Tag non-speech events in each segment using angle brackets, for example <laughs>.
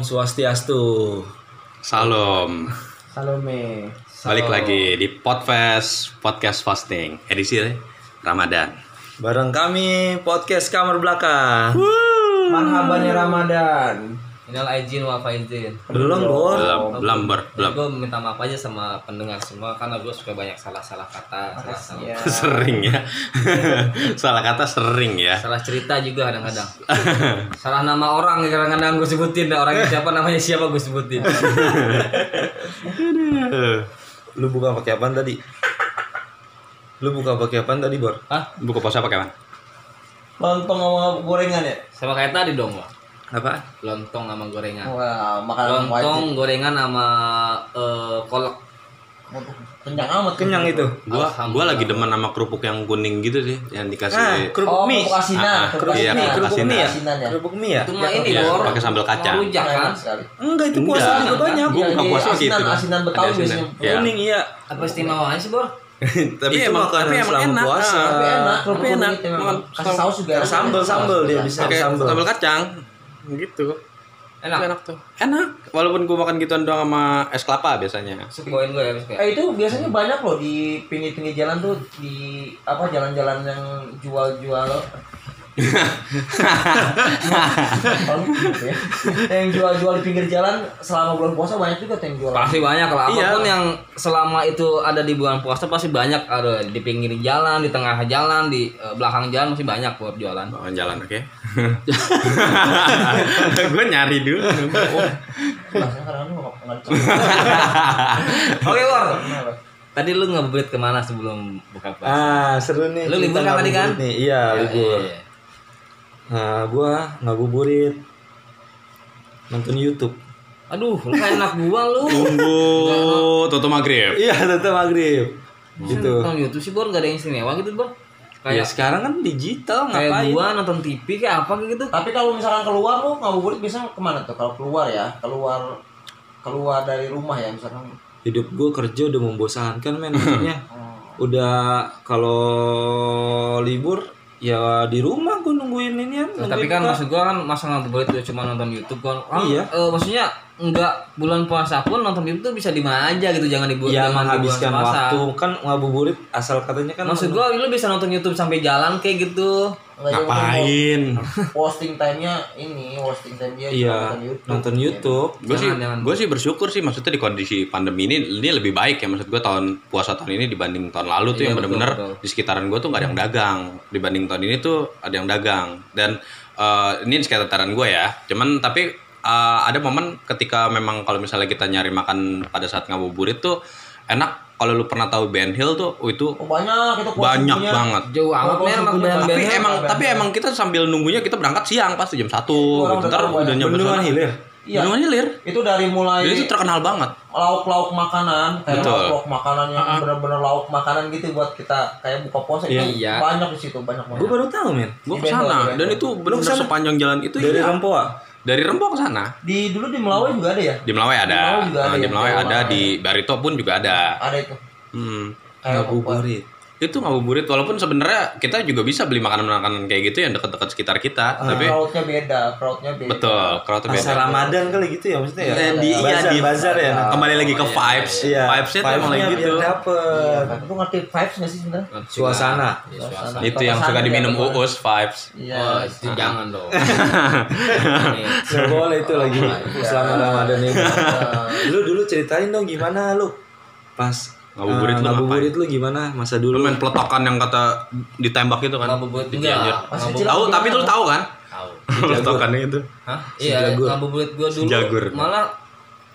Om Swastiastu. Salam. Salome. Balik lagi di Podfest Podcast Fasting edisi Ramadan. Bareng kami podcast kamar belakang. Marhaban ya Ramadan. Minal aijin wa faizin. Belum, Bor. Belum, belum, ber, belum. Gue minta maaf aja sama pendengar semua karena gue suka banyak salah-salah kata, salah-salah Ya. Sering ya. <laughs> Salah kata sering ya. salah cerita juga kadang-kadang. <laughs> salah nama orang kadang-kadang gue sebutin orangnya siapa namanya siapa gue sebutin. <laughs> Lu buka pakai apaan tadi? Lu buka pakai apaan tadi, Bor? Hah? Buku puasa pakai apa? Lontong sama gorengan ya? Sama kayak tadi dong, Wak. Apa? Lontong sama gorengan. Wah, makanan Lontong, gorengan sama eh, kolak. wajib. Kenyang amat. Kenyang itu. Gua gua lagi demen sama kerupuk yang kuning gitu sih, yang Ah, dikasih kerupuk Oh, mie. kerupuk asinan. Ah, kerupuk iya, asinan. kerupuk Kerupuk mie ya? Asinan ya. Kerupuk mie ya? Itu mah ini, Iya, Bor. pakai sambal kacang. Rujak kan? Enggak, itu puasa Enggak. juga banyak. Gua Iya, buka ini puasa asinan, gitu. asinan Betawi biasanya. Iya. Kuning iya. Apa istimewanya sih, Bor? <laughs> Tapi Iya, itu emang- makanan tapi emang enak. puasa. Ah. Tapi enak, Tapi kerupuk enak. Makan Kasih saus juga. Pakai sambal, sambal dia Iya. bisa. Sambal. sambal kacang. Gitu. Enak. Enak tuh. Enak. Walaupun gua makan gituan doang sama es kelapa biasanya. Sukoin gue ya, kayak. Eh itu biasanya banyak loh di pinggir-pinggir jalan tuh di apa jalan-jalan yang jual-jual. Yang jual-jual di pinggir jalan selama bulan puasa banyak juga yang jual. Pasti banyak lah. Iya. Apa pun yang selama itu ada di bulan puasa pasti banyak ada di pinggir jalan, di tengah jalan, di eh, belakang jalan masih banyak buat jualan. Bawa jalan, oke? <laughs> gue nyari dulu. Oke, War. Tadi lu ngabuburit ke mana sebelum buka puasa? Ah, seru nih. Lu libur kan tadi kan? Nih. Iya, Ya, libur. iya. Nah, gua ngabuburit nonton YouTube. Aduh, lu kayak anak gua lu. Tunggu tutup maghrib. Iya, tetap maghrib. Gitu. Nonton YouTube sih, Bor, gak ada yang istimewa gitu, Bor. Ya Kayak sekarang kan digital kayak ngapain? gua nonton TV kayak apa gitu. Tapi kalau misalkan keluar lu ngabuburit biasanya ke mana tuh? Kalau keluar ya, keluar keluar dari rumah ya misalkan. Hidup gua kerja udah membosankan men maksudnya. <laughs> Oh. udah kalau libur ya di rumah gua nungguin ini kan. Nah, tapi kan maksud gua kan masa ngabuburit itu cuma nonton YouTube kan. Kan, Iya. eh, maksudnya enggak bulan puasa pun nonton YouTube tuh bisa di mana aja gitu, jangan di ya jangan di bulan menghabiskan puasa. waktu kan ngabuburit asal katanya kan Maksud gua lu bisa nonton YouTube sampai jalan kayak gitu. Nggak Ngapain? Posting time-nya ini, posting time dia iya nonton YouTube. nonton YouTube Gue sih, gue sih bersyukur sih maksudnya di kondisi pandemi ini ini lebih baik ya maksud gue tahun puasa tahun ini dibanding tahun lalu tuh Iya, yang betul. di sekitaran gue tuh nggak ada yang dagang dibanding tahun ini tuh ada yang dagang dan eh, ini di sekitaran gue ya cuman tapi eh, ada momen ketika memang kalau misalnya kita nyari makan pada saat ngabuburit tuh enak kalau lu pernah tahu Ben Hill tuh oh, itu Oh, banyak itu banyak porsinya. banget Jauh amat Oh, subuhnya. tapi band-bandnya. emang tapi emang kita sambil nunggunya kita berangkat siang pasti jam satu Orang gitu. ntar udah nyampe bendungan sana. hilir Iya. Bendungan hilir Itu dari mulai Jadi itu terkenal banget lauk-lauk makanan, kayak Betul. lauk-lauk makanan yang benar-benar lauk makanan gitu buat kita kayak buka puasa Iya. itu Iya. banyak di situ, banyak banget. gua baru tahu men gue ke sana dan itu benar-benar sepanjang jalan itu dari iya. Rempoa dari Rembok ke sana. Di dulu di Melawai juga ada ya? di Melawai ada, Di Melawai juga ada Nah, di yang Melawai ada. di Barito pun juga ada. Ada itu. hmm. Kayak ngabuburit itu ngabuburit walaupun sebenarnya kita juga bisa beli makanan-makanan kayak gitu yang dekat-dekat sekitar kita tapi crowdnya beda, crowdnya beda. betul crowd pasar beda Ramadan kali gitu ya maksudnya ya Eh, di- iya, bazar, di- bazar ya kembali lagi ke vibes iya vibesnya tuh emang lagi gitu dapet Iya, kan. Lu ngerti vibes nggak sih sebenarnya? suasana Iya, suasana. itu yang suka diminum uus vibes Iya. Oh, itu jangan dong. Nih, <laughs> Nggak boleh itu lagi Iya. selama Ramadan ini. lu dulu ceritain dong gimana lu pas Ngabuburit eh, lu ngabuburit lu gimana masa lu dulu? main peletokan yang kata ditembak itu kan Ngabuburit di enggak. Tahu tapi lu tahu kan Tahu. peletokannya itu Hah? Iya, ngabuburit gua dulu. Jagur. Malah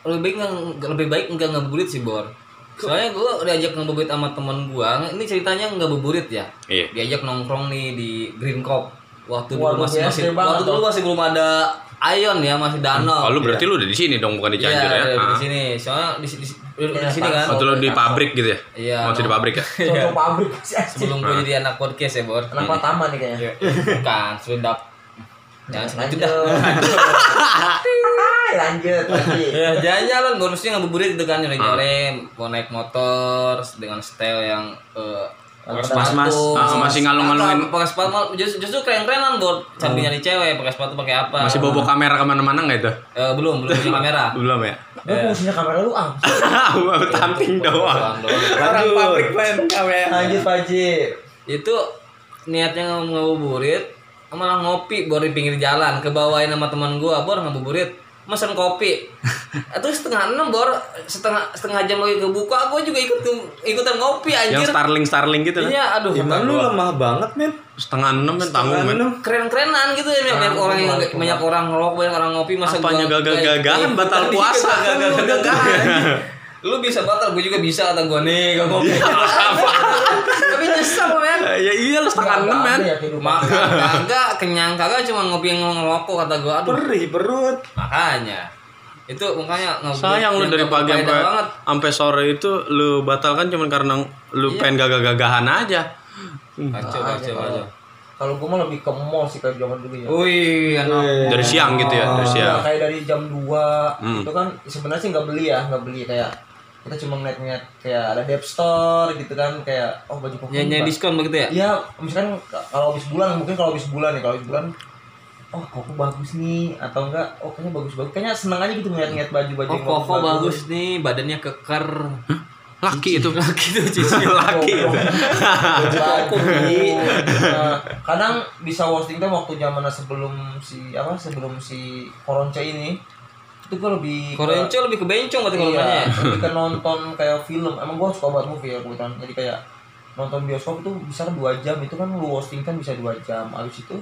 lebih baik nggak lebih baik enggak ngabuburit sih, Bor. Soalnya gua diajak ngabuburit sama temen gua. Ini ceritanya ngabuburit ya. iya Diajak nongkrong nih di Green Cop. Waktu dulu Waduh, masih masih waktu dulu masih belum ada Ion ya, masih danau. Oh, lu berarti lu udah di sini dong bukan di Cianjur iya, ya? di Ah. sini. Soalnya di, di, di, di Iya, sini kan. Waktu lu di pabrik gitu ya? Iya. Masih di pabrik ya? Contoh <laughs> pabrik sih. Sebelum gue jadi anak podcast ya, Bor. Anak pertama nih kayaknya. Bukan, sudah Jangan selanjut dah. Lanjut. Ah, lanjut lagi. Ya, jalan-jalan ngurusnya ngabuburit gitu kan nyore-nyore, mau naik motor dengan style yang eh, pakai Mas, mas. sepatu. Ah, masih ngalung-ngalungin. Pakai sepatu mal- justru, justru keren-kerenan buat sambil nyari cewek pakai sepatu pakai apa Masih bobo kamera ke mana-mana nggak itu? Eh, belum belum punya kamera <laughs> Belum ya? Gue fungsinya kamera lu ah. <laughs> Baru tamping doang. Doang. Orang pabrik main kamera. Lanjut Pak itu niatnya ngabuburit malah ngopi baru di pinggir jalan kebawain sama teman gua bor ngabuburit mesen kopi <laughs> itu setengah enam bor setengah setengah jam lagi kebuka gua juga ikut ikutan ngopi anjir Yang Starling Starling gitu kan? iya aduh Iman lu lemah banget, men. Setengah enam kan tanggung men. Enam. keren-kerenan gitu ya banyak orang yang banyak orang ngerokok banyak orang ngopi masa Apanya gua- gagal-gagahan Iya, batal iya, puasa. gagal-gagahan <laughs> lu bisa batal gue juga bisa kata gue nih gak ngopi tapi nyesel men Ya iya lu setengah enam men. Ya makan kagak kenyang kagak cuma ngopi yang ngerokok kata gue aduh Perih perut. makanya itu makanya Sayang lu dari pagi sampai banget sampai sore itu lu batalkan cuman karena lu Iya. pengen gagah-gagahan aja. kacau kacau kacau Kalau gue mah lebih ke mall sih kayak zaman dulu ya. wih anak Dari siang gitu ya, dari siang. Ya, kayak dari jam 2 Hmm. itu kan sebenarnya sih nggak beli ya, nggak beli kayak kita cuma ngeliat-ngeliat kayak ada Dep Store gitu kan kayak oh baju koko ini, Pak. diskon begitu ya? Iya, misalkan kalau habis bulan mungkin kalau habis bulan nih, kalau habis bulan oh koko bagus nih atau enggak oh kayaknya bagus bagus kayaknya seneng aja gitu ngeliat-ngeliat baju-baju oh yang koko bagus nih badannya keker. Laki itu. laki tuh cici Laki itu. <laughs> baju Nah, kadang bisa posting tuh waktu zaman sebelum si apa sebelum si Koronce ini itu gue lebih ke- korenco lebih ke bencong berarti kalau iya, namanya ya? lebih ke nonton kayak film. Emang gue suka banget movie ya kebetulan. Jadi kayak nonton bioskop itu bisa kan dua jam. Itu kan lu hosting kan bisa dua jam. Abis itu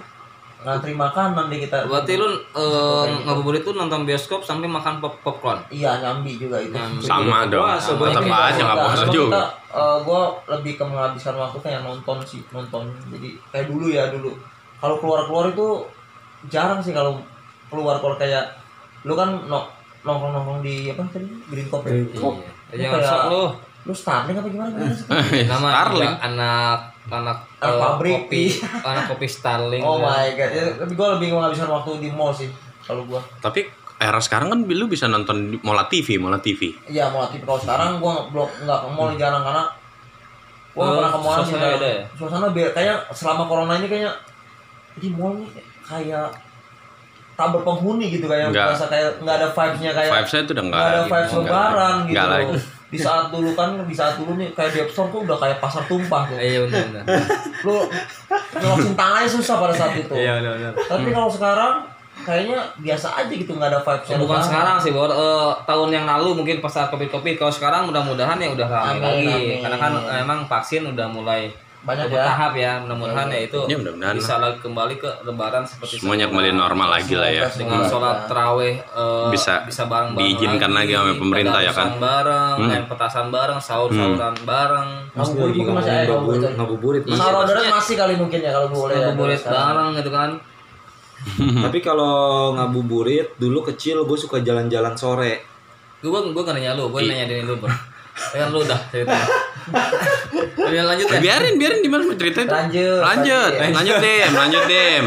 ngantri makanan deh kita. Berarti lu eh, ngabuburit tuh nonton bioskop sampai makan pop popcorn? Iya nyambi juga itu. Sama dong. Tetap aja nggak kalau puasa kita, juga. eh, gue lebih ke menghabiskan waktu kayak nonton sih nonton. Jadi kayak dulu ya dulu. Kalau keluar keluar itu jarang sih kalau keluar keluar kayak lu kan no, nongkrong nongkrong di apa tadi green cop ya? iya jangan sok lu lu starling apa gimana <laughs> gimana sih? nama Starling. anak anak Anak eh, pabrik. kopi <laughs> anak kopi Starling oh my god ya, tapi gue lebih menghabiskan waktu di mall sih kalau gue Tapi era sekarang kan lu bisa nonton di Mola TV, Mola TV. iya mau tapi kalau sekarang gue belum nggak ke mall jarang karena gue Oh, pernah ke mall sih suasana beda ya? suasana biar kayak selama corona ini kayaknya di mall nih kayak tak berpenghuni gitu kayak Nggak. merasa kayak nggak ada vibes-nya kayak Vibes-nya tuh udah nggak nggak ada lagi. vibes Nggak lebaran gitu Nggak lagi. di saat dulu kan di saat dulu nih kayak di App Store tuh udah kayak pasar tumpah tuh iya benar benar <laughs> lu ngelakuin tangannya susah pada saat itu iya benar benar tapi kalau sekarang kayaknya biasa aja gitu nggak ada vibes Ya, bukan sekarang sih, Bor. Eh, tahun yang lalu mungkin pas saat covid-covid. Kalau sekarang mudah-mudahan ya udah ramai lagi. amin. Karena kan eh, emang vaksin udah mulai Banyak ya. bertahap ya. Mudah-mudahan ya itu Ya, mudah-mudahan bisa lagi kembali ke lebaran seperti Semuanya kembali normal lagi lah ya. dengan sholat terawih eh, Bisa bisa bareng diizinkan lagi sama pemerintah ya kan? bareng Hmm. main petasan bareng sahur sahuran bareng ngabuburit masih ada ngabuburit, ngabuburit ngabuburit mas. Sahur orderan masih kali mungkin ya kalau boleh ya, ngabuburit sekarang. bareng gitu kan <laughs> Tapi kalau ngabuburit dulu kecil gue suka jalan-jalan sore. gue gue gak nanya lu gue nanya Denny lu bro kan lu dah cerita Udah lanjut ya Biarin, biarin di mana cerita itu. Lanjut, Lanjut, lanjut. lanjut dem, lanjut dem.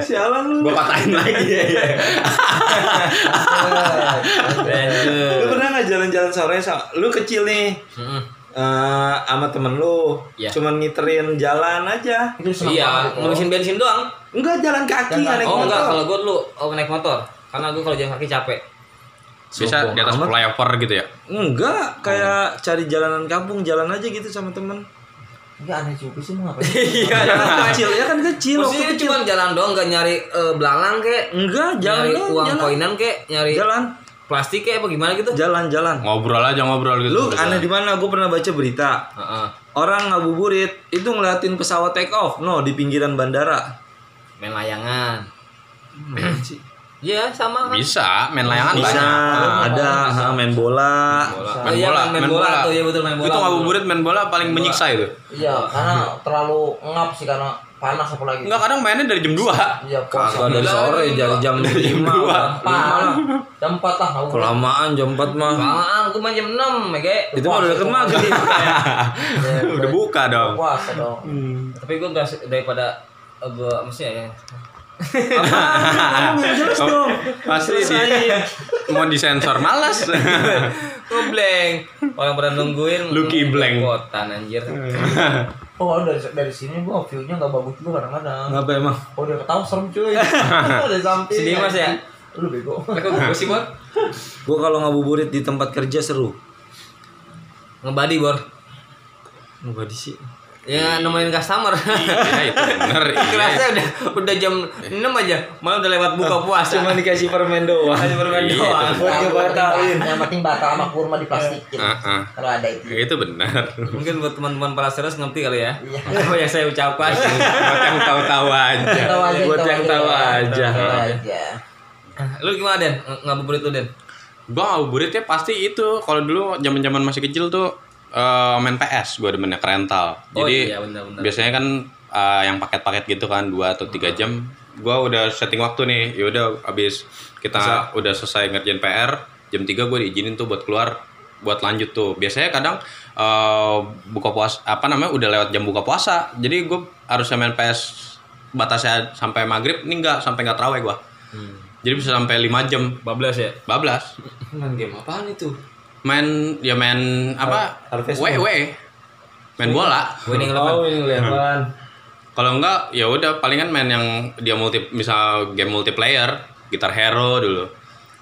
Sialan lu. Gua patahin lagi ya. Lanjut. Lu pernah nggak jalan-jalan sore? sa- Lu kecil nih. Mm-mm. eh sama temen lu Iya. cuman ngiterin jalan aja itu Iya, ngabisin bensin doang. enggak jalan Jalan kaki naik Oh enggak, motor kalau gue dulu oh, naik motor. Karena gue kalau jalan kaki capek. Bisa Sombong di atas amat. flyover gitu ya. enggak kayak cari jalanan kampung jalan aja gitu sama temen. Enggak aneh juga sih mau ngapain? <laughs> Iya, <laughs> ya kan kecil. Ya kan kecil Maksudnya cuma jalan doang, gak nyari eh, belalang kek, enggak jalan nyari doang, uang jalan. koinan kek, nyari jalan. plastik kek apa gimana gitu. jalan jalan. Ngobrol aja ngobrol gitu. lu aneh di mana? Gue pernah baca berita. Heeh. orang ngabuburit itu ngeliatin pesawat take off no di pinggiran bandara. Main layangan. Iya, sama kan. Bisa, main layangan bisa banyak. ada ha, main bola Oh, Main iya, bola, main, bola, tuh ya betul main bola. Itu ngabuburit main bola paling menyiksa itu. iya karena terlalu ngap sih karena panas apalagi Enggak kadang mainnya dari jam 2. iya Kagak dari sore dari jam lima dua. empat jam empat lah aku kelamaan jam 4 mah Lamaan, gue main jam 6, Mege. itu mah udah deket maghrib <laughs> Udah buka dong. puasa dong Hmm. Tapi gue gak daripada gue maksudnya ya Ngomong yang jelas dong. Pasti di, mau disensor malas. Ngeblank. Orang pada nungguin. Lucky blank. Kotan anjir. Oh kalau dari dari sini gua view-nya nggak bagus juga kadang-kadang. Ngapa emang? Oh dia ketawa serem cuy. <laughs> Dari samping. Sedih mas ya. Lu bego. Gue sih bor? Gua kalau ngabuburit di tempat kerja seru. Ngebadi bor. Enggak di sih. Ya nemenin customer. Iya itu bener. <laughs> Iya. Kelasnya udah udah jam 6 aja, malah udah lewat buka puasa. Cuma dikasih permen doang. Kasih permen Iya, doang. Buat ngebatalin. Yang penting batal sama kurma diplastikin. Ah, ah. Kalau ada itu. Itu benar. Mungkin buat teman-teman para sales ngerti kali ya. Iya. <laughs> Apa yang saya ucapkan. Buat yang tahu-tahu aja. Buat yang tahu aja. Lu gimana Den? Ng- Ngabuburit lu Den? Gua ngabuburitnya pasti itu. Kalau dulu zaman-zaman masih kecil tuh eh, main PS gua demennya kerental. Oh Jadi iya, benar-benar. biasanya kan eh, yang paket-paket gitu kan 2 atau 3 jam. Gua udah setting waktu nih. Ya udah habis kita udah selesai ngerjain PR, jam 3 gua diizinin tuh buat keluar buat lanjut tuh. Biasanya kadang eh, buka puasa apa namanya udah lewat jam buka puasa. Jadi gue harusnya main PS batasnya sampai maghrib ini enggak sampai enggak terawih gua. Jadi bisa sampai 5 jam Bablas ya? bablas <laughs> Main game apaan itu? Main ya main apa Harvest W Moon. W main bola Winning Eleven. Oh, ini Eleven. kalau enggak ya udah palingan main yang dia multi misal game multiplayer Guitar Hero dulu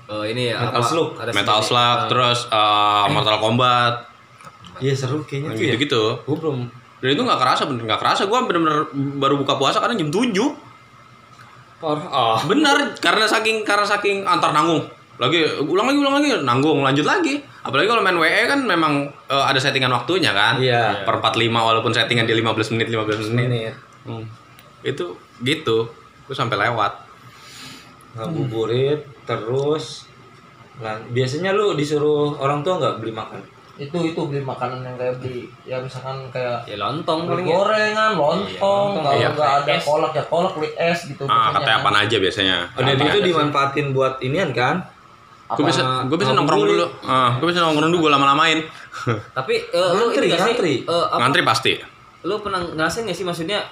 Oh ini ya Metal apa? Slug. Ada Metal. Slug terus uh, Mortal Kombat Iya seru kayaknya tuh ya. gitu gitu Gua belum dan itu nggak kerasa bener nggak kerasa gue bener-bener baru buka puasa kadang jam 7 parah. bener karena saking karena saking antar nanggung lagi ulang lagi ulang lagi nanggung lanjut lagi apalagi kalau main WE kan memang eh, ada settingan waktunya kan Iya. per 45 walaupun settingan di 15 menit 15 menit Menit. Hmm. Itu gitu. Gue sampai lewat. Ngabuburit terus lan- biasanya lu disuruh orang tua nggak beli makan? Itu itu beli makanan yang kayak beli ya misalkan kayak Ya lontong beli ya. gorengan, lontong, kalau Iya. nggak ada Es. kolak ya kolak, beli es gitu. Ah, katanya apaan aja biasanya. Oh, dan Apa itu dimanfaatin buat inian kan? Gue bisa gue bisa Apa- nongkrong dulu. Ah, gue bisa nongkrong dulu gue lama-lamain. <laughs> Tapi eh, lu Ngantri, sih? ngantri. Eh, apa- Ngantri pasti. lu pernah ngerasain gak sih maksudnya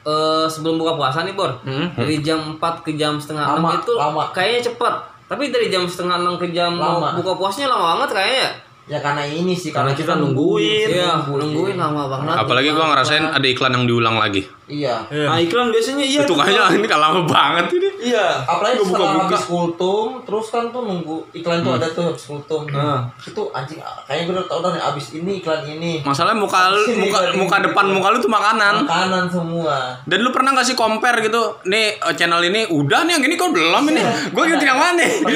eh sebelum buka puasa nih Bor Hmm. dari jam 4 ke jam setengah Lama, 6 itu lama. kayaknya cepat tapi dari jam setengah 6 ke jam Lama. buka puasanya lama banget kayaknya Ya karena ini sih Karena kita nungguin. iya nungguin lama banget Apalagi gue ngerasain ada iklan yang diulang lagi. Iya. Nah, iklan biasanya iya. Itu kayaknya ini kan lama banget ini. Iya. Apalagi setelah buka-buka. habis kultum, terus kan tuh nunggu iklan tuh ada tuh habis kultum. Nah. Itu anjing kayaknya gue udah tau dah nih abis ini iklan ini. Masalahnya muka lu, muka, muka depan muka lu tuh makanan. Makanan semua. Dan lu pernah gak sih compare gitu? Nih eh, channel ini udah nih yang ini kok belum ini. Gue yang yang mana <laughs> itu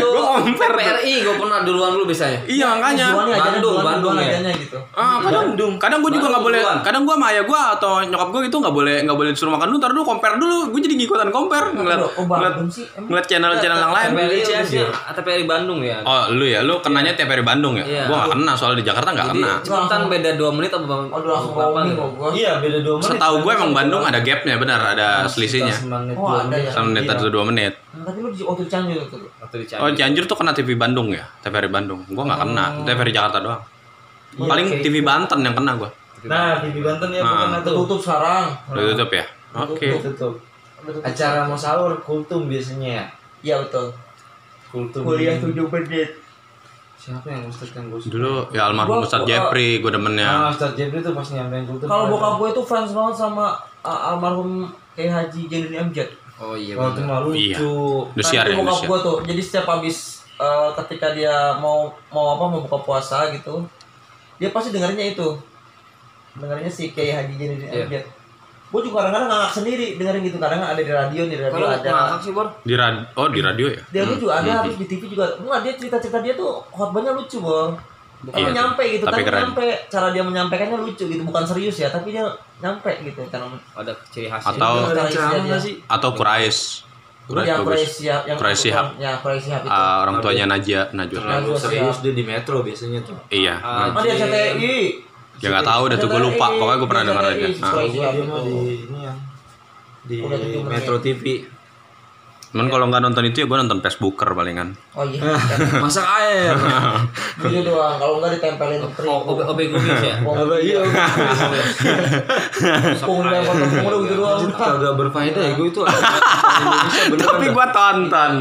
Gue compare. PRI gue pernah duluan dulu biasanya Iya makanya. Jualnya aja Bandung, Bandung ya. aja gitu. Ah, kadang kadang gue juga nggak boleh. duluan. Kadang gue sama ayah gue atau nyokap gue itu nggak boleh nggak boleh disuruh makan dulu. Ntar dulu compare dulu. Gue jadi ngikutan compare ngeliat Oh, ngeliat, Bandung sih, emang? ngeliat channel-channel yang lain. TPRI Cianjur. biasanya TPRI Bandung ya Oh lu ya, lu kenanya tiap hari Bandung ya? Iya. Gue gak kena soal di Jakarta nggak kena. cepetan beda 2 menit apa langsung berapa gitu. Iya, beda 2 menit. Setahu gue emang Bandung ada gapnya benar, ada selisihnya. Oh, ada ya. Sama menit atau dua menit. Nah, tapi lu di waktu di Cianjur tuh. Oh Cianjur tuh kena TV Bandung ya, TVRI Bandung. Gue nggak kena, TVRI Jakarta doang. Paling TV Banten yang kena gue. Nah, TV Banten ya Nah. bukan tuh. tutup sekarang. Udah tutup ya? Oke. Tutup. Udah tutup. Acara mau sahur kultum biasanya ya. Iya betul. Kultum. Kuliah di- 7 menit. Siapa yang Ustaz kan gue Dulu ya almarhum Ustadz Jepri, gue Nah, demennya. Ustaz Jebri tuh pas nyampein kultum. Kalau bokap gue itu fans banget sama uh, almarhum kayak Haji Jainuddin Amjad. oh iya Kalau tuh mah Iya. lucu. Indosiar Nah, ya, itu bokap gue tuh. Jadi setiap habis uh, ketika dia mau mau apa mau buka puasa gitu, dia pasti dengerinnya itu. Dengerinnya si Kiai Haji Iya. Amjad. Gue juga kadang-kadang ngakak sendiri dengerin gitu. Kadang ada di radio, di radio kalau ada. ngakak sih Bor Di radio, oh di radio ya? Dia tuh juga ada, terus di TV juga. Enggak, dia cerita-cerita dia tuh khotbahnya lucu, Bang. Tapi Iya, nyampe gitu, tapi tapi, nyampe cara dia menyampaikannya lucu gitu, bukan serius ya, tapi dia nyampe gitu kan. ada ciri khasnya Atau Ada sih? atau Kurais. Kurais bagus. Quraisy Shihab, yang Quraisy. Ya, Quraisy Shihab itu. Ah, orang tuanya Najwa, Najwa. Terlalu serius dia di metro biasanya tuh. Iya. Ah, dia CTI. Ya nggak tahu udah tuh gue lupa. Pokoknya gue pernah dengar aja. Ah. Itu. di ini yang di. Metro TV. Cuman kalau nggak nonton itu ya gue nonton Facebooker palingan. Oh iya. <laughs> Masak air. <laughs> Itu doang. Kalau nggak ditempelin Oh, terigu. obeng obeng kumis ya. Apa iya? Tepung dan potong udah gitu doang. Kagak berfaedah ya gue itu <laughs> Tapi gue tonton.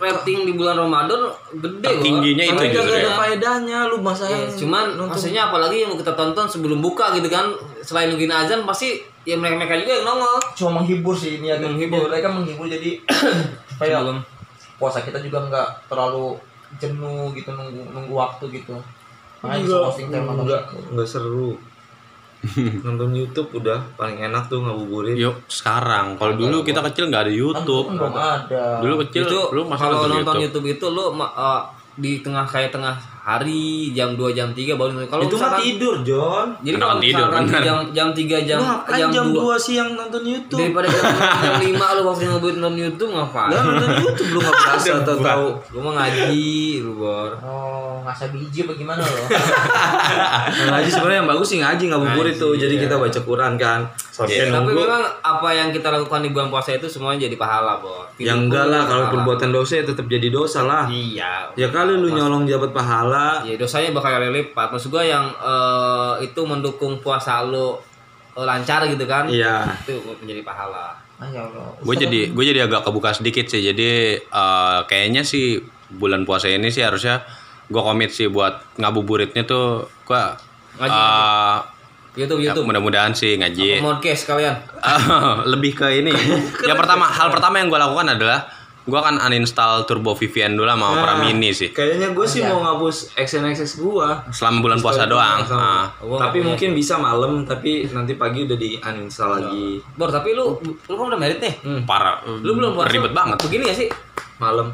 Rating di bulan Ramadan gede. Tingginya itu Tapi justru kagak ada ya. faedahnya lu masa Iya, cuman maksudnya apalagi yang kita tonton sebelum buka gitu kan selain nungguin azan pasti ya mereka mereka juga yang nongol Cuma menghibur sih ini ya. Menghibur. Mereka menghibur jadi <clears throat> supaya sebelum puasa kita juga nggak terlalu jenuh gitu nunggu nunggu waktu gitu. Makanya bisa enggak posting itu. enggak seru. <laughs> Nonton YouTube udah paling enak tuh ngabuburit. Yuk sekarang. Kalau dulu kita kecil nggak ada Kan YouTube. belum ada. Dulu kecil itu lu masa kalau nonton YouTube. YouTube. itu lu eh, di tengah kayak tengah hari jam 2 jam 3 baru nonton. kalau itu mah tidur, John. jadi kalau tidur, bener. jam jam 3 jam Lu ngapain jam, jam 2 2 siang nonton YouTube? daripada jam, jam <laughs> 5 lu waktu ngebuat nonton YouTube ngapain Lah nonton YouTube lu enggak berasa atau tahu. lu mah ngaji lu bor Oh, ngasah biji apa gimana loh? <laughs> Nah, ngaji sebenarnya yang bagus sih ngaji ngabuburit tuh. Jadi kita baca Quran kan. Sampai tapi nunggu. memang apa yang kita lakukan di bulan puasa itu semuanya jadi pahala bor Ya enggak lah kalau perbuatan dosa ya tetap jadi dosa lah. iya Ya kali lu nyolong jabat pahala. Ya dosanya bakal kali lipat maksud gua yang eh, itu mendukung puasa lu eh, lancar gitu kan Iya. itu menjadi pahala Ah ya Allah. Gue jadi gue jadi agak kebuka sedikit sih. Jadi eh, kayaknya sih bulan puasa ini sih harusnya gue komit sih buat ngabuburitnya tuh gue Ngaji, eh, YouTube ya, YouTube mudah-mudahan sih ngaji. podcast kalian <laughs> lebih ke ini. <laughs> yang pertama hal pertama yang gue lakukan adalah gue akan uninstall Turbo VPN dulu sama Opera Mini sih. Kayaknya gue sih mau ngapus XNXX gua. Selama bulan puasa doang. Ah. Gua tapi mungkin bisa malam tapi nanti pagi udah di uninstall lagi bor tapi lu lu kan udah merit nih parah. lu belum puasa ribet banget. begini ya sih malam.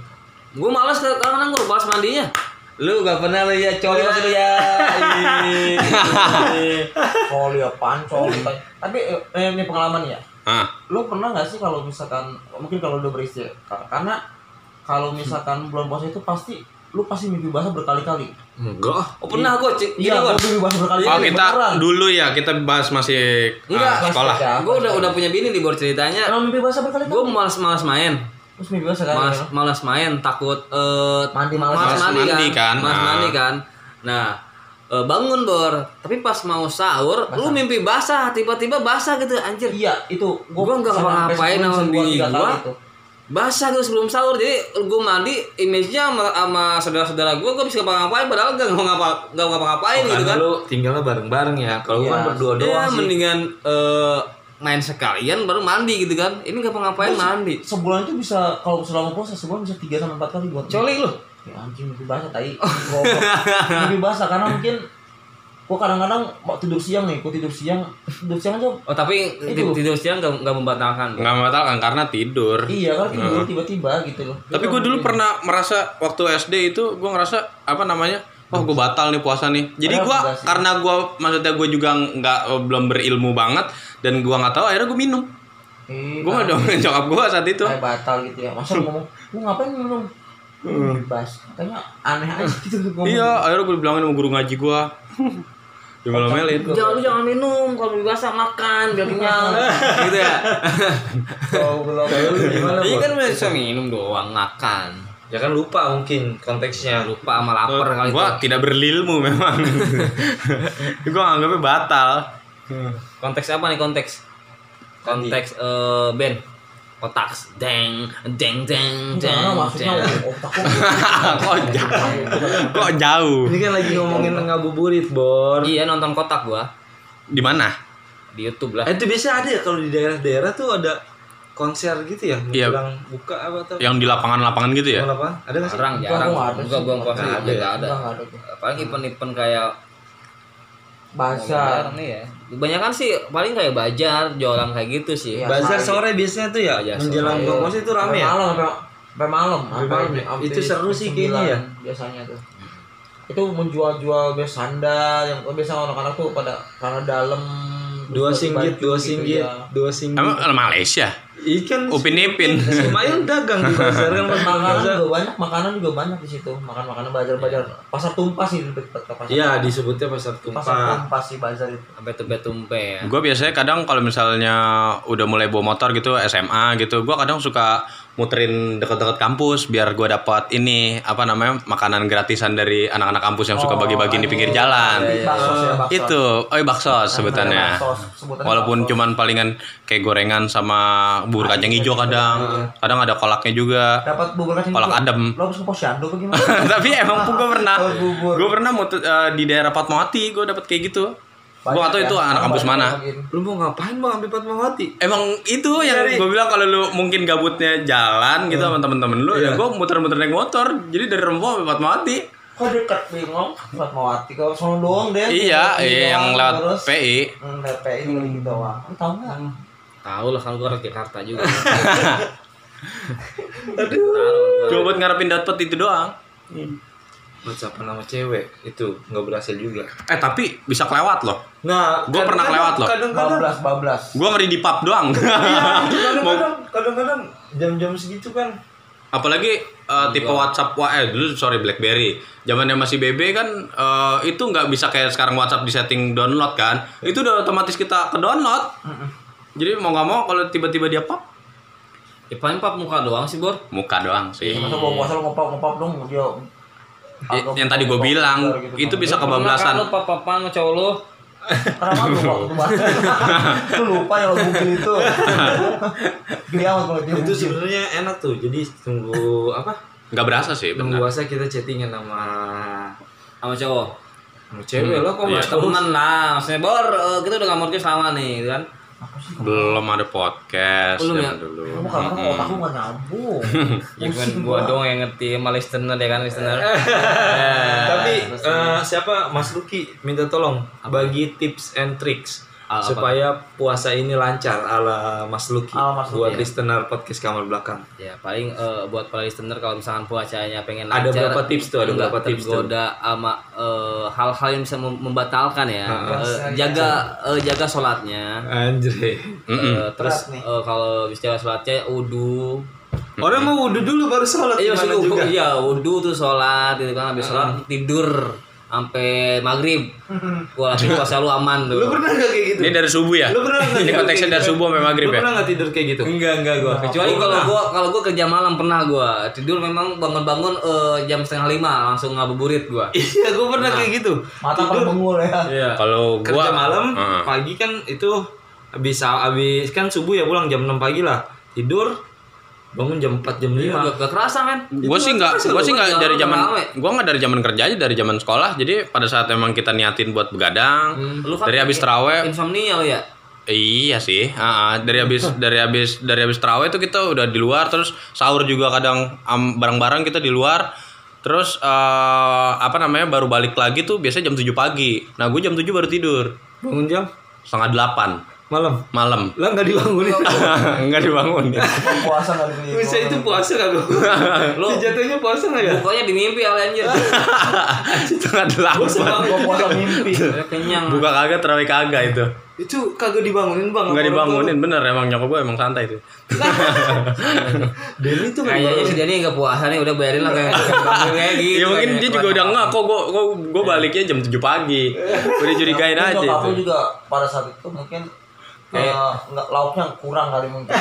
gue malas kadang-kadang gue balas mandinya lu gak pernah lu ya coli masih lu ya <laughs> Ih. Coli apaan coli? Tapi eh, ini pengalaman ya. Ah. Lu pernah nggak sih kalau misalkan mungkin kalau udah beristri ka- karena kalau misalkan bulan puasa itu pasti lu pasti mimpi basah berkali-kali. Enggak. oh pernah gue cik gini Iya, gue gua mimpi basah berkali-kali. Oh kita beneran. dulu ya kita bahas masih ah, Enggak, sekolah. Ya, gue udah udah punya bini di bor ceritanya Emang mimpi basah berkali-kali. gue malas-malas main Terus mimpi basah kan. malas malas main takut eh Mandi malas. malas Malas mandi, mandi kan, kan. malas Ah. mandi kan nah eh, bangun bor. Tapi pas mau sahur lu mimpi basah tiba-tiba basah gitu anjir. Iya, itu Gua nggak ngapa-ngapain sama bini gua. basah gitu sebelum sahur jadi gue mandi image-nya sama, sama saudara-saudara gue gue bisa ngapa-ngapain padahal gak mau ngapa nggak ngapa-ngapain gitu kan. lu tinggalnya bareng-bareng ya. Kalau gua kan Iya. berdua ya doang sih. mendingan eh, main sekalian baru mandi gitu kan. Ini gak ngapa-ngapain mandi? Sebulan itu bisa kalau selama puasa sebulan bisa 3 sampai 4 kali buat coli lu Ya anjing mimpi basah tai. Goblok. mimpi basah karena mungkin gua kadang-kadang mau tidur siang nih, gua tidur siang, tidur siang aja. oh tapi Itu. tidur siang gak, gak membatalkan Nggak membatalkan karena tidur. Iya kan tidur tiba-tiba gitu loh. Tapi gue dulu pernah merasa waktu SD itu gue ngerasa apa namanya? Oh gue batal nih puasa nih. Jadi gue karena gue maksudnya gue juga nggak eh, belum berilmu banget dan gue nggak tahu akhirnya gue minum. Eh, Gue nggak dong <laughs> nyokap gue saat itu. kayak batal gitu ya. Masa lu ngomong, "Lu ngapain minum?" Bebas. Katanya aneh aja gitu ngomong. Iya, akhirnya gue bilangin sama guru ngaji gue. Dimel-melin. jangan lu jangan minum kalau lebih basah makan biar kenyang <laughs> gitu ya Goblok. Gimana, iya kan bisa minum doang makan Ya kan lupa mungkin konteksnya. lupa sama lapar kali Gue itu tidak berilmu memang. <laughs> gue anggapnya batal. konteks apa nih konteks konteks eh band kotak deng deng deng deng maksudnya otak <laughs> kok jauh? Kok jauh? Ini kan lagi ngomongin ngabuburit, Bor. iya nonton kotak gua Di mana? di YouTube lah Eh, itu biasa ada ya kalau di daerah-daerah tuh ada konser gitu ya? Iya. Bilang buka apa tuh? Yang di lapangan-lapangan gitu ya? Ada nggak sih? jarang jarang gua ada gua Nggak ada ada nggak ada paling event-event kayak Bazar. jarang nih ya kebanyakan sih paling kayak bajar jualan kayak gitu sih Iya. Bazar sore biasanya tuh ya, Bazar menjelang buka puasa itu rame Sampai ya? malam sampai malam Sampai malam ya? Itu seru sih sembilan kayaknya ya? biasanya tuh itu menjual-jual biasa sandal yang biasa anak-anak tuh pada karena dalam Dua singgit, dua singgit, ya. dua singgit. Emang Malaysia? Ikan Upin Ipin. Lumayan dagang di pasar kan pas makanan pasar. juga banyak makanan juga banyak di situ makan makanan bazar bazar pasar tumpah sih ke pasar Iya disebutnya pasar pasar tumpah. tumpah sih bazar itu Sampai tumpe-tumpe ya. Gue biasanya kadang kalau misalnya udah mulai bawa motor gitu SMA gitu, gue kadang suka muterin deket-deket kampus biar gue dapat ini apa namanya makanan gratisan dari anak-anak kampus yang suka bagi-bagi di pinggir jalan. bakso ya bakso Itu, oh iya bakso sebutannya. bakso, sebutannya Walaupun bakso. cuman palingan kayak gorengan sama bubur kacang hijau kadang, kadang ada kolaknya juga. dapat bubur kacang Kolak hijau. adem. lo harus ke posyandu apa gimana <laughs> Tapi emang gue pernah, gue pernah muter, eh, di daerah Fatmawati gue dapat kayak gitu. Gue gak tau Banyak itu ya. anak kampus mana. Lu mau ngapain bang ambil Fatmawati? Emang itu yang gue bilang kalau lu mungkin gabutnya jalan gitu sama temen-temen lu, ya gue muter-muter naik motor. Jadi dari Rempo sampai Fatmawati. kok dekat bingung Fatmawati kalau sono doang deh Iya, iya yang lewat. PI. Hmm, lewat PI gitu doang Lu tahu nggak Tahu lah kan gua orang Jakarta juga. <laughs> Aduh. Cuma buat ngarepin dapat itu doang. Whatsappan sama cewek itu nggak berhasil juga. Eh tapi bisa kelewat loh. Nah, Gua pernah kelewat loh. Kadang-kadang, bablas bablas Gue ngeri di pub doang. <laughs> kadang-kadang, kadang-kadang jam-jam segitu kan. Apalagi eh, tipe WhatsApp wah eh dulu sorry BlackBerry. Zamannya masih BB kan eh, itu nggak bisa kayak sekarang WhatsApp di setting download kan. Itu udah otomatis kita ke download. Jadi mau nggak mau kalau tiba-tiba dia pop Ya paling pap muka doang sih, Bor. muka doang sih. masa bawa puasa lo ngopap ngopap dong dia I- yang tadi gue bilang itu bisa kebablasan. Lu pap-papan sama cowok lu. Kenapa lu <laughs> lupa ya lo Google itu. Amat kalau dia Itu sebenarnya enak tuh. Jadi tunggu apa? Nggak berasa sih Tunggu puasa kita chattingan sama Sama cowok. sama cewek lah kok Iya. nggak tahu. Temen lah, maksudnya Bor, eh, kita udah nggak lama nih, Belum ada podcast Belum ya? dulu. Kamu kadang-kadang otak lu nggak nyambung. <laughs> Ya kan gua dong yang ngerti sama listener ya kan listener. <laughs> Tapi terus eh, siapa Mas Luki minta tolong bagi tips and tricks Apa? supaya puasa ini lancar ala Mas Luki Ala Mas Luki, buat ya. listener podcast kamar belakang. Ya paling eh, buat para listener kalau misalkan puasanya pengen Ada lancar, berapa tips tuh? Ada berapa tips tuh? sama eh, hal-hal yang bisa mem- membatalkan ya. Eh, jaga eh, jaga sholatnya. Anjir. Eh, terus Berat nih. eh, kalau bisa sholatnya udu. Orang mau wudhu dulu baru sholat Iya juga. iya tuh sholat gitu kan habis sholat tidur sampai maghrib. <laughs> Gua rasa puasa lu aman tuh. Lu pernah gak kayak gitu? Ini dari subuh ya? Lu pernah nggak Ini tidur konteksnya kayak dari gitu? subuh sampai maghrib Lu ya? pernah gak tidur kayak gitu? Enggak enggak gua. Kecuali kalau gua kalau gua kerja malam pernah gua tidur memang bangun-bangun eh, jam setengah lima langsung ngabuburit gua. <laughs> Iya, gue pernah kayak gitu. Mata pada bengul ya. Iya. Kalau gua Kerja malam, pagi kan itu bisa habis kan subuh ya pulang jam 6 pagi lah. Tidur bangun jam 4 jam 5. Iya, gak, gak kerasa men. gue sih nggak gue sih nggak Jalan dari zaman gue nggak dari zaman kerja aja dari zaman sekolah. Jadi pada saat emang kita niatin buat begadang Lu kan dari habis teraweh insomnia ya. iya sih ah. dari habis dari habis dari habis teraweh itu kita udah di luar terus sahur juga kadang bareng-bareng kita di luar. Terus eh, apa namanya baru balik lagi tuh biasanya jam 7 pagi. Nah gue jam 7 baru tidur. Bangun jam? Setengah delapan malam. malam Lah nggak dibangunin. <laughs> nggak dibangun Puasa nggak dibeli. Bisa itu puasa kagak? Lu <laughs> jatuhnya puasa nggak ya? Pokoknya di mimpi ale anjir. setengah delapan Gua puasa mimpi. Kenyang. buka kagak terawih kagak itu Itu kagak dibangunin bang. nggak dibangunin bener emang nyokap gue emang santai tuh tua. <laughs> Denny tuh nggak Kayaknya dibangunin. sih dia nih gak puasa nih udah bayarin lah kayak kayak gitu. ya mungkin dia juga udah nggak kok gue kok gue baliknya jam 7 pagi udah curigain aja itu juga pada saat itu mungkin Kayak- eh, nggak lauknya kurang kali mungkin. <laughs>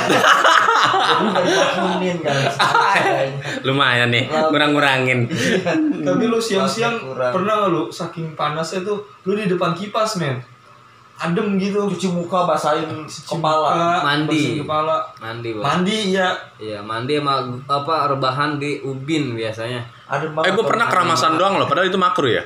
Jadi nggak kan. <laughs> lumayan nih kurang kurangin Tapi lu siang-siang pernah nggak lu saking panasnya tuh lu di depan kipas men. Adem gitu. Cuci muka basahin Cuci kepala. muka, Mandi. kepala. Mandi, Bos. Mandi ya. Iya, mandi sama apa rebahan di ubin biasanya. Adem eh banget. gue pernah keramasan doang loh padahal itu makro ya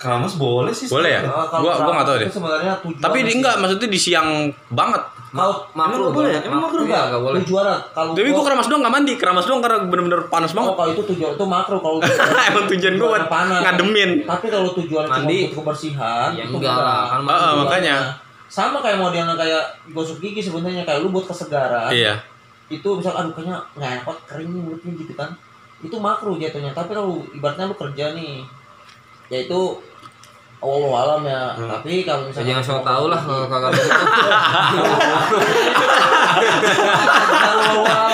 Keramas boleh sih. boleh ya kalau gue gue nggak tahu deh Sebenarnya tujuan tapi di, enggak maksudnya di siang banget Kalau Makro nggak boleh ya? Emang makruh? Enggak, enggak boleh. tujuan kalau tapi gue gua- keramas doang nggak mandi keramas doang karena bener-bener panas Oh, banget kalau itu tujuan itu makro kalau <laughs> Emang tujuan gua buat panas. ngademin. Tapi kalau tujuan cuma Mandi. untuk kebersihan, Ya itu enggak lah, kan Ah, ah, makanya. Sama kayak modelnya kayak gosok gigi sebenarnya kayak lu buat kesegaran. iya Itu misal aduh kayaknya nggak enak banget, kering nih mulutnya gitu kan. Itu makro jatuhnya. Tapi kalau ibaratnya lu kerja nih, ya itu Allah alam ya. Hmm. Tapi kalau misalnya jangan sok tau lah kalau iya. kakak itu. Kalau gua,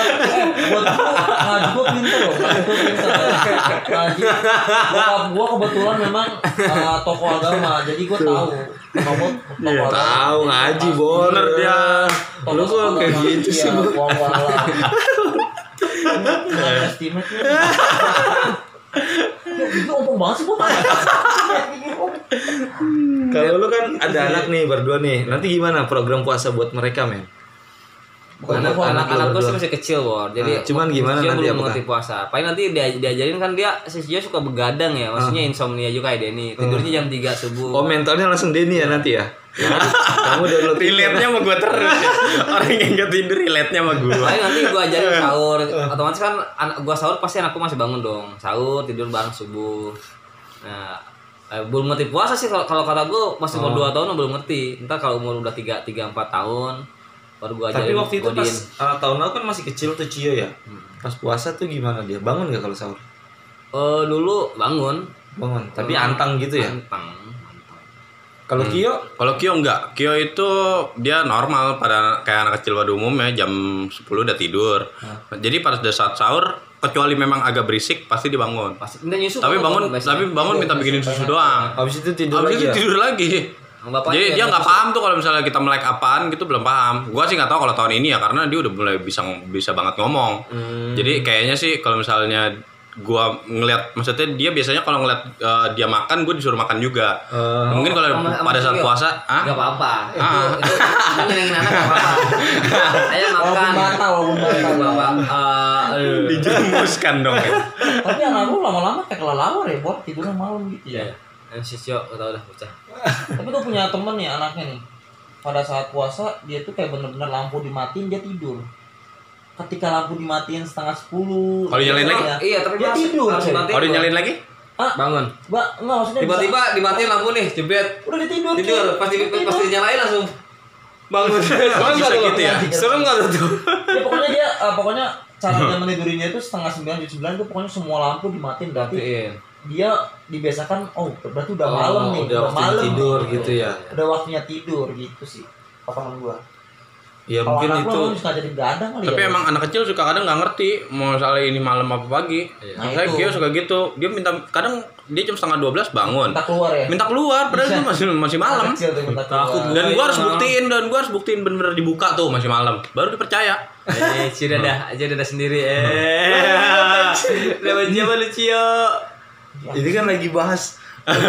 loh. Gua gua kebetulan memang uh, toko agama, jadi gua tahu. Tokoh, tokoh tahu ngaji boner dia. Lu kok kayak gitu sih, Bu? Wah, estimate ompong banget sih gua. Kalau lu kan ada anak nih berdua nih. Nanti gimana program puasa buat mereka, men? Bukan Anak- gua, anak- anak-anak gue sih masih kecil bor jadi Ah, cuman gimana dia nanti belum mengerti puasa. Paling nanti dia diajarin kan dia si Sio suka begadang ya maksudnya Ah. insomnia juga kayak Denny. Tidurnya jam 3 subuh. Oh, mentalnya langsung Denny ya nanti ya. <laughs> Kamu download relate-nya sama gue terus. Ya. orang yang gak tidur relate-nya sama gue <laughs> paling nanti gue ajarin <laughs> sahur. Otomatis kan anak gue sahur pasti anakku masih bangun dong. Sahur tidur bareng subuh. Nah eh, belum ngerti puasa sih kalau kalau kata gue masih umur dua tahun belum ngerti. Ntar kalau umur udah tiga tiga empat tahun baru ajarin Tapi waktu itu pas godin. uh, tahun lalu kan masih kecil tuh Cio ya. Pas puasa tuh gimana dia? Bangun gak kalau sahur? Eh, dulu bangun Bangun. Tapi antang gitu ya. Antang. Kalau Kio Kalau Kyo enggak, Kyo itu dia normal pada kayak anak kecil pada umumnya jam 10 udah tidur. Jadi pada saat sahur kecuali memang agak berisik pasti dibangun. pasti nyusu Tapi bangun tapi bangun minta bikinin susu doang. habis itu tidur Habis lagi itu ya? tidur lagi. Bapaknya Jadi dia nggak paham tuh kalau misalnya kita melek apaan gitu belum paham. Gua sih nggak tahu kalau tahun ini ya karena dia udah mulai bisa bisa banget ngomong. Hmm. Jadi kayaknya sih kalau misalnya gua ngeliat maksudnya dia biasanya kalau ngeliat eh, dia makan gue disuruh makan juga. Eh, Mungkin kalau pada saat puasa, ah? Gak apa-apa. Itu Ah. itu itu nyenengin anak gak apa-apa. <laughs> Saya makan. walaupun. Bapak eh, Dijerumuskan dong. ya. Tapi anak lu lama-lama kayak kelelawar ya, Bor. Tidurnya malam gitu ya. Eh, si Cio tau udah bocah. <laughs> Tapi gue punya temen nih anaknya nih. Pada saat puasa dia tuh kayak bener-bener lampu dimatiin dia tidur. Ketika lampu dimatiin setengah sepuluh. Kalau nyalain lagi? ya, Iya, tapi dia tidur. Kalau dinyalain lagi? Ah, Bangun. Mbak, enggak maksudnya Tiba-tiba dimatiin lampu nih, jebret. udah dia tidur. Tidur, coy. pasti Dia tidur. pasti dinyalain langsung. Bangun. <laughs> Serem tuh? gitu ya? Serem nggak tuh? Ya pokoknya dia eh, pokoknya <laughs> caranya menidurinya itu setengah sembilan jam sembilan itu pokoknya semua lampu dimatiin berarti. Dia dibiasakan oh berarti udah Oh, malam nih udah waktunya malam tidur nih. gitu ya. udah waktunya tidur gitu sih potongan gua Ya kalau mungkin anak itu suka jadi begadang kali Tapi ya emang anak kecil suka kadang nggak ngerti mau misalnya ini malam apa pagi. Nah, Saya itu. Kyo suka gitu. Dia minta kadang dia jam setengah 12 bangun. minta keluar ya Minta keluar padahal itu masih masih malam. Anak kecil tuh minta Takut keluar. Dan gua harus buktiin dan gua harus buktiin bener-bener dibuka tuh masih malam. Baru dipercaya. Eh, Cio udah dah, aja udah sendiri. Eh. <laughs> Udah siapa lu Cio? Ini kan lagi bahas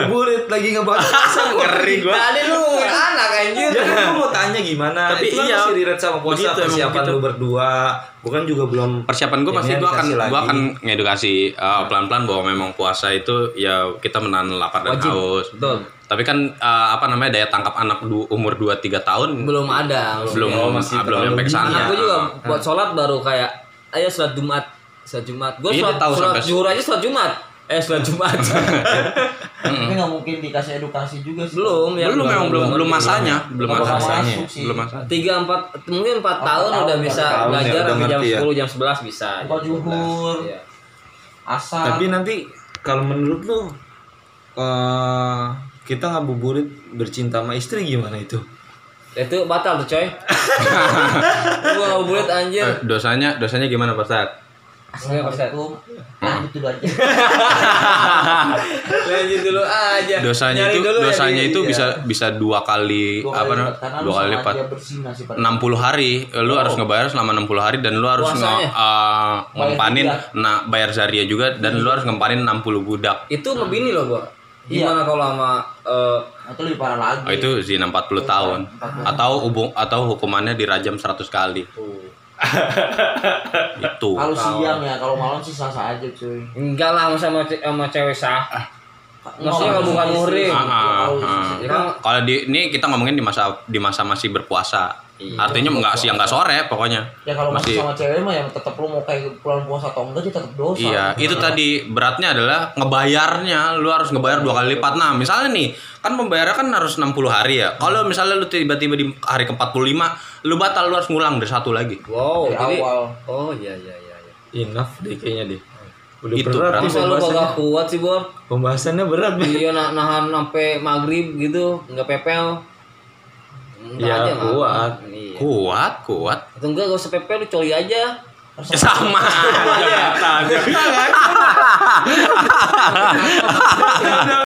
burit lagi ngebahas <laughs> puasa Ngeri gua. Tadi lu anak anjir. Ya kan gua mau tanya gimana Tapi Itu kan iya, masih relate sama puasa begitu, persiapan begitu. lu berdua Bukan juga belum Persiapan gua pasti gua akan dikasih gua lagi. akan ngedukasi uh, pelan-pelan bahwa memang puasa itu ya kita menahan lapar dan Wajib. haus. Betul. Tapi kan uh, apa namanya daya tangkap anak du- umur 2 3 tahun Belum ada. belum Oh, masih belum sampai ke sana. Gue juga buat sholat baru kayak ayo sholat Jumat, sholat Jumat. Gue Iya, sholat, sholat zuhur aja sholat Jumat. Eh sholat Jumat. <laughs> tapi nggak mungkin dikasih edukasi juga sih belum ya. belum memang belum belum masanya, belum masanya. Belum masanya. Tiga empat mungkin empat tahun tahun, udah bisa tahun ya, belajar sampai jam ya. 10 jam 11 bisa. Buka jam 12. zuhur. Iya. asal Tapi nanti kalau menurut lu eh kita ngabuburit bercinta sama istri gimana itu? Itu batal tuh coy. <laughs> Gua boleh anjir. Eh, dosanya dosanya gimana Pak Ustadz? Assalamualaikum lanjut dulu aja <laughs> Lanjut dulu aja. Dosanya Nyari itu dulu ya dosanya itu iya. bisa bisa dua kali Dua apa namanya? Dua kali lipat. pada 60 hari lu harus ngebayar selama 60 hari dan lu harus nge, eh, ngempanin nah bayar zaria juga dan lu harus ngempanin 60 budak. Itu ngebini loh, Bro. Iya. Gimana kalau sama eh, Nah, itu lebih parah lagi Oh, itu zina 40 tahun 40. atau hubung atau hukumannya dirajam 100 kali. Itu. kalau siang ya kalau malam sih sah sah aja cuy enggak lah sama sama cewek sah. Maksudnya kalau bukan muhrim. Ah, ah, ah. Ya Kalau di ini kita ngomongin di masa di masa masih berpuasa. Artinya enggak siang enggak sore pokoknya. ya kalau masih Masih- sama cewek mah yang tetap lu mau kayak bulan puasa atau enggak dia tetap dosa Iya, itu tadi beratnya adalah ngebayarnya, lu harus ngebayar dua kali lipat. Nah, misalnya nih, kan pembayaran kan harus 60 hari ya. Kalau misalnya lu tiba-tiba di hari ke-45, lu batal lu harus ngulang dari satu lagi. Wow, Dari jadi awal. Oh iya iya iya iya. Enough deh kayaknya deh. Udah Itu berat Masa lu kagak kuat sih, Bor? Pembahasannya berat nih. Iya nah, nahan sampai maghrib gitu, nggak pepel. Enggak Ya, aja, kuat. Iya. Kuat, kuat. Atau enggak gak usah pepel, lu coli aja. sama jabatan <laughs> <laughs>